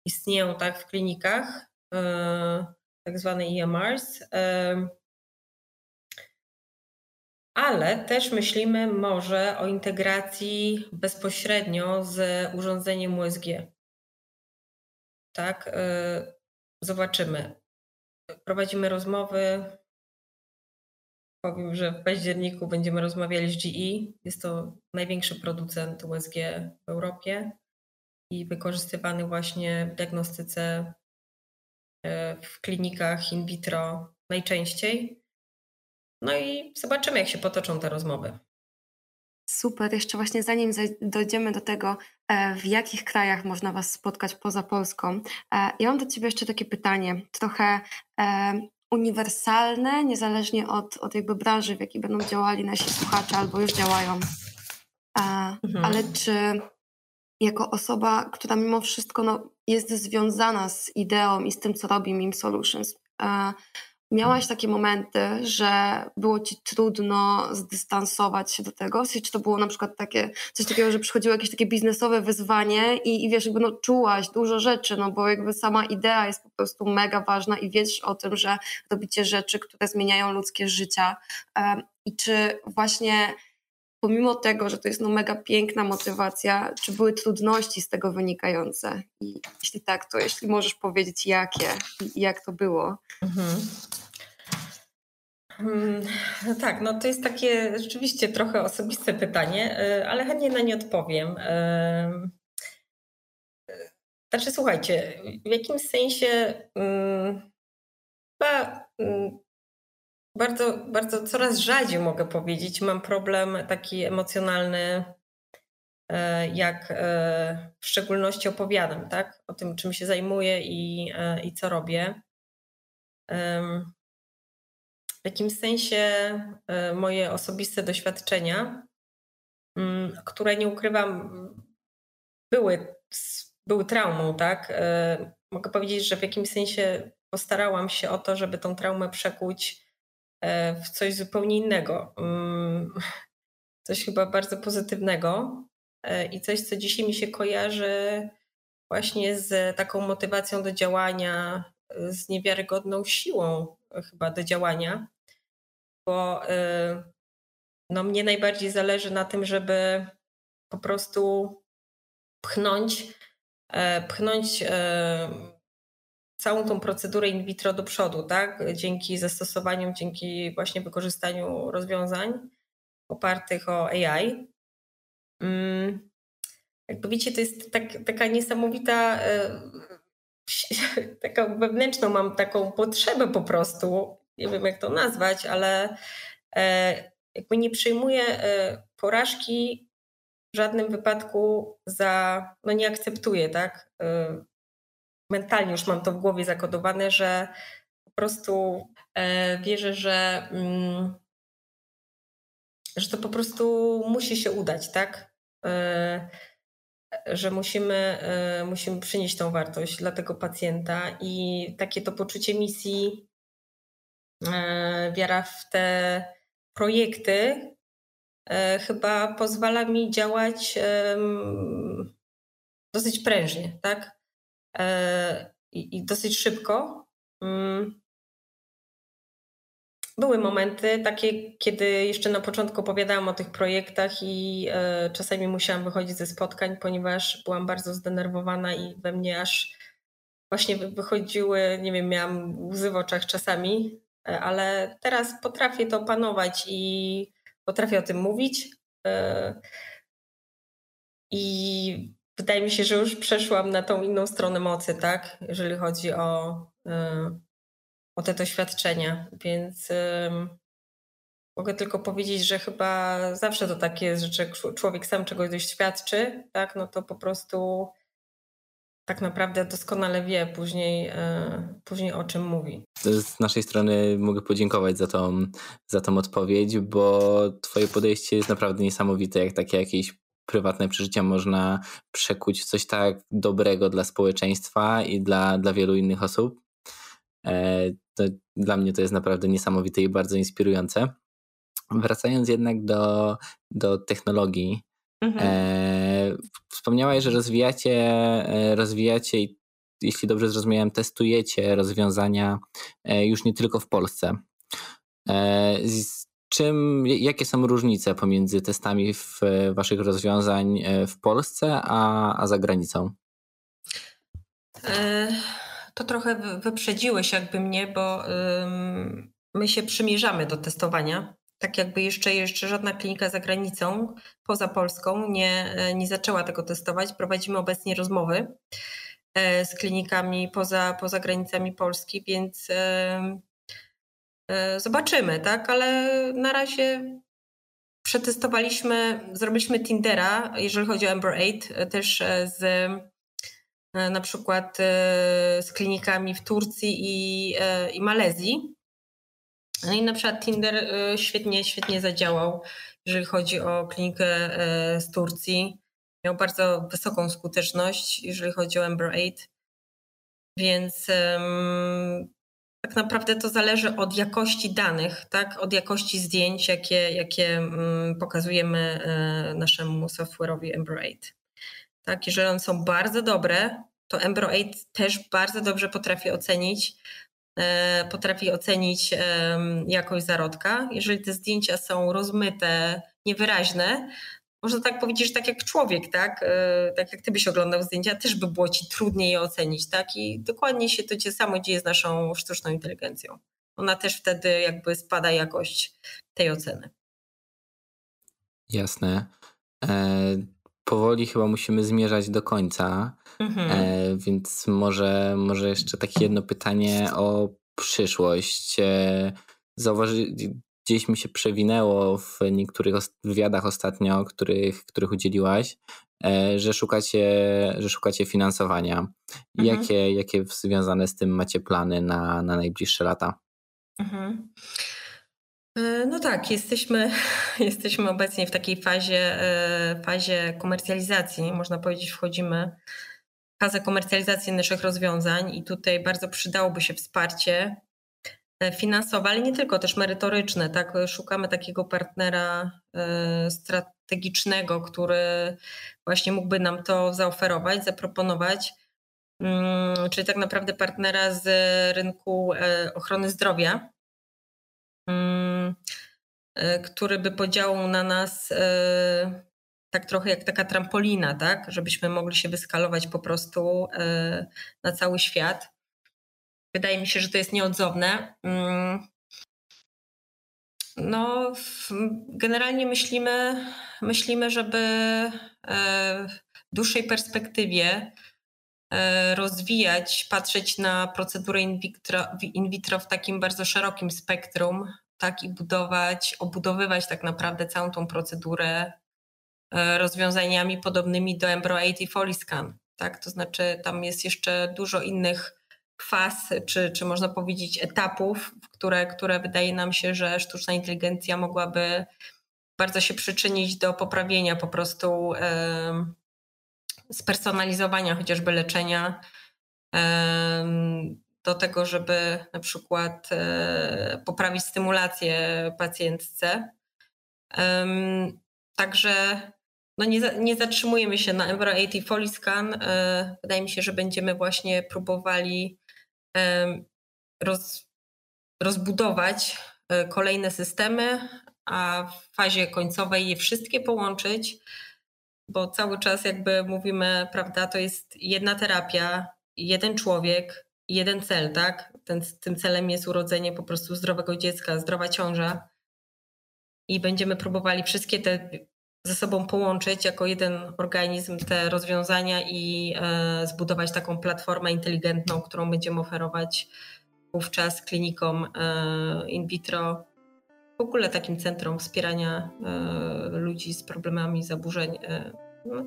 istnieją tak w klinikach, e, tak zwane EMRs. E, ale też myślimy może o integracji bezpośrednio z urządzeniem USG. Tak, y, zobaczymy. Prowadzimy rozmowy. Powiem, że w październiku będziemy rozmawiali z GE. Jest to największy producent USG w Europie i wykorzystywany właśnie w diagnostyce y, w klinikach in vitro najczęściej. No i zobaczymy, jak się potoczą te rozmowy. Super. Jeszcze właśnie zanim dojdziemy do tego, e, w jakich krajach można Was spotkać poza Polską, e, ja mam do Ciebie jeszcze takie pytanie, trochę e, uniwersalne, niezależnie od, od jakby branży, w jakiej będą działali nasi słuchacze albo już działają. Mhm. Ale czy jako osoba, która mimo wszystko no, jest związana z ideą i z tym, co robi Meme Solutions, Miałaś takie momenty, że było ci trudno zdystansować się do tego? Czy to było na przykład takie, coś takiego, że przychodziło jakieś takie biznesowe wyzwanie i, i wiesz, jakby no czułaś dużo rzeczy, no bo jakby sama idea jest po prostu mega ważna i wiesz o tym, że robicie rzeczy, które zmieniają ludzkie życia. I czy właśnie pomimo tego, że to jest no mega piękna motywacja, czy były trudności z tego wynikające? I jeśli tak, to jeśli możesz powiedzieć jakie i jak to było? Mhm. Hmm, no tak, no to jest takie rzeczywiście trochę osobiste pytanie, e, ale chętnie na nie odpowiem. Znaczy, słuchajcie, w jakimś sensie hmm, chyba hmm, bardzo, bardzo coraz rzadziej mogę powiedzieć, mam problem taki emocjonalny, e, jak e, w szczególności opowiadam, tak? O tym, czym się zajmuję i, e, i co robię. W jakimś sensie moje osobiste doświadczenia, mm, które nie ukrywam, były, były traumą, tak? Mogę powiedzieć, że w jakimś sensie postarałam się o to, żeby tą traumę przekuć w coś zupełnie innego. Mm, coś chyba bardzo pozytywnego e, i coś, co dzisiaj mi się kojarzy właśnie z taką motywacją do działania, z niewiarygodną siłą chyba do działania, bo e, no, mnie najbardziej zależy na tym, żeby po prostu pchnąć, pchnąć całą tą procedurę in vitro do przodu, tak? Dzięki zastosowaniom, dzięki właśnie wykorzystaniu rozwiązań opartych o AI. Mm, jakby wiecie, to jest tak, taka niesamowita, e, taką wewnętrzną mam taką potrzebę po prostu, nie wiem jak to nazwać, ale e, jakby nie przyjmuję e, porażki w żadnym wypadku za, no nie akceptuję, tak? Mentalnie już mam to w głowie zakodowane, że po prostu e, wierzę, że, mm, że to po prostu musi się udać, tak? E, że musimy, e, musimy przynieść tą wartość dla tego pacjenta i takie to poczucie misji, wiara w te projekty chyba pozwala mi działać dosyć prężnie, tak? E, i, dosyć szybko. Mm. Były momenty takie, kiedy jeszcze na początku opowiadałam o tych projektach i e, czasami musiałam wychodzić ze spotkań, ponieważ byłam bardzo zdenerwowana i we mnie aż właśnie wychodziły, nie wiem, miałam łzy w oczach czasami, e, ale teraz potrafię to opanować i potrafię o tym mówić. I wydaje mi się, że już przeszłam na tą inną stronę mocy, tak? Jeżeli chodzi o, e, o te doświadczenia. Więc mogę tylko powiedzieć, że chyba zawsze to tak jest, że człowiek sam czegoś doświadczy, tak? No to po prostu tak naprawdę doskonale wie później, e, później o czym mówi. Z naszej strony mogę podziękować za tą, za tą odpowiedź, bo Twoje podejście jest naprawdę niesamowite, jak takie jakieś prywatne przeżycia można przekuć w coś tak dobrego dla społeczeństwa i dla, dla wielu innych osób. E, to dla mnie to jest naprawdę niesamowite i bardzo inspirujące. Wracając jednak do, do technologii, mhm. e, wspomniałaś, że rozwijacie, e, rozwijacie i jeśli dobrze zrozumiałem, testujecie rozwiązania e, już nie tylko w Polsce. Z, czym, jakie są różnice pomiędzy testami w waszych rozwiązań w Polsce, a, a za granicą? To trochę wyprzedziłeś jakby mnie, bo my się przymierzamy do testowania. Tak jakby jeszcze, jeszcze żadna klinika za granicą, poza Polską, nie, nie zaczęła tego testować. Prowadzimy obecnie rozmowy e, z klinikami poza, poza granicami Polski, więc e, zobaczymy, tak? Ale na razie przetestowaliśmy, zrobiliśmy Tindera, jeżeli chodzi o Ember 8, też e, z na przykład z klinikami w Turcji i, i Malezji. No i na przykład Tinder świetnie, świetnie zadziałał, jeżeli chodzi o klinikę z Turcji. Miał bardzo wysoką skuteczność, jeżeli chodzi o Ember 8. Więc um, tak naprawdę to zależy od jakości danych, tak? od jakości zdjęć, jakie, jakie um, pokazujemy um, naszemu software'owi Ember 8. Tak, jeżeli one są bardzo dobre, to Ember 8 też bardzo dobrze potrafi ocenić E, potrafi ocenić jakość zarodka. Jeżeli te zdjęcia są rozmyte, niewyraźne, można tak powiedzieć, że tak jak człowiek, tak? E, tak jak ty byś oglądał zdjęcia, też by było ci trudniej je ocenić, tak? I dokładnie się to samo dzieje z naszą sztuczną inteligencją. Ona też wtedy jakby spada jakość tej oceny. Jasne. E, powoli chyba musimy zmierzać do końca. Mhm. E, więc może, może jeszcze takie jedno pytanie o przyszłość. E, zauważy, gdzieś mi się przewinęło w niektórych wywiadach ostatnio, których, których udzieliłaś, e, że szukacie, że szukacie finansowania. Mhm. Jakie, jakie związane z tym macie plany na, na najbliższe lata? Mhm. E, no tak, jesteśmy, jesteśmy obecnie w takiej fazie, fazie komercjalizacji. Można powiedzieć, wchodzimy fazę komercjalizacji naszych rozwiązań i tutaj bardzo przydałoby się wsparcie e, finansowe, ale nie tylko, też merytoryczne. Tak? Szukamy takiego partnera e, strategicznego, który właśnie mógłby nam to zaoferować, zaproponować. Mm, czyli tak naprawdę partnera z rynku e, ochrony zdrowia, mm, który by podziałał na nas tak trochę jak taka trampolina, tak? Żebyśmy mogli się wyskalować po prostu e, na cały świat. Wydaje mi się, że to jest nieodzowne. Mm. No, generalnie myślimy, myślimy, żeby e, w dłuższej perspektywie e, rozwijać, patrzeć na procedurę in vitro, in vitro w takim bardzo szerokim spektrum, tak i budować, obudowywać tak naprawdę całą tą procedurę E, rozwiązaniami podobnymi do Embro 8 i Foliscan. Tak? To znaczy tam jest jeszcze dużo innych faz, czy, czy można powiedzieć etapów, które, które wydaje nam się, że sztuczna inteligencja mogłaby bardzo się przyczynić do poprawienia po prostu e, spersonalizowania chociażby leczenia, do tego, żeby na przykład e, poprawić stymulację pacjentce. Także no nie, nie zatrzymujemy się na Embro 80 Foliscan. E, wydaje mi się, że będziemy właśnie próbowali roz, rozbudować e, kolejne systemy, a w fazie końcowej je wszystkie połączyć, bo cały czas jakby mówimy, prawda, to jest jedna terapia, jeden człowiek, jeden cel, tak? Ten, tym celem jest urodzenie po prostu zdrowego dziecka, zdrowa ciąża. I będziemy próbowali wszystkie te ze sobą połączyć jako jeden organizm te rozwiązania i e, zbudować taką platformę inteligentną, którą będziemy oferować wówczas klinikom e, in vitro, w ogóle takim centrum wspierania e, ludzi z problemami zaburzeń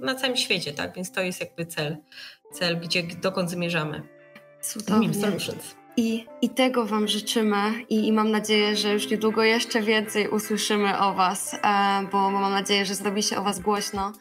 na całym świecie, tak? Więc to jest jakby cel, cel gdzie, dokąd zmierzamy. Cudownie. I, I tego Wam życzymy i, i mam nadzieję, że już niedługo jeszcze więcej usłyszymy o Was, e, bo mam nadzieję, że zrobi się o Was głośno.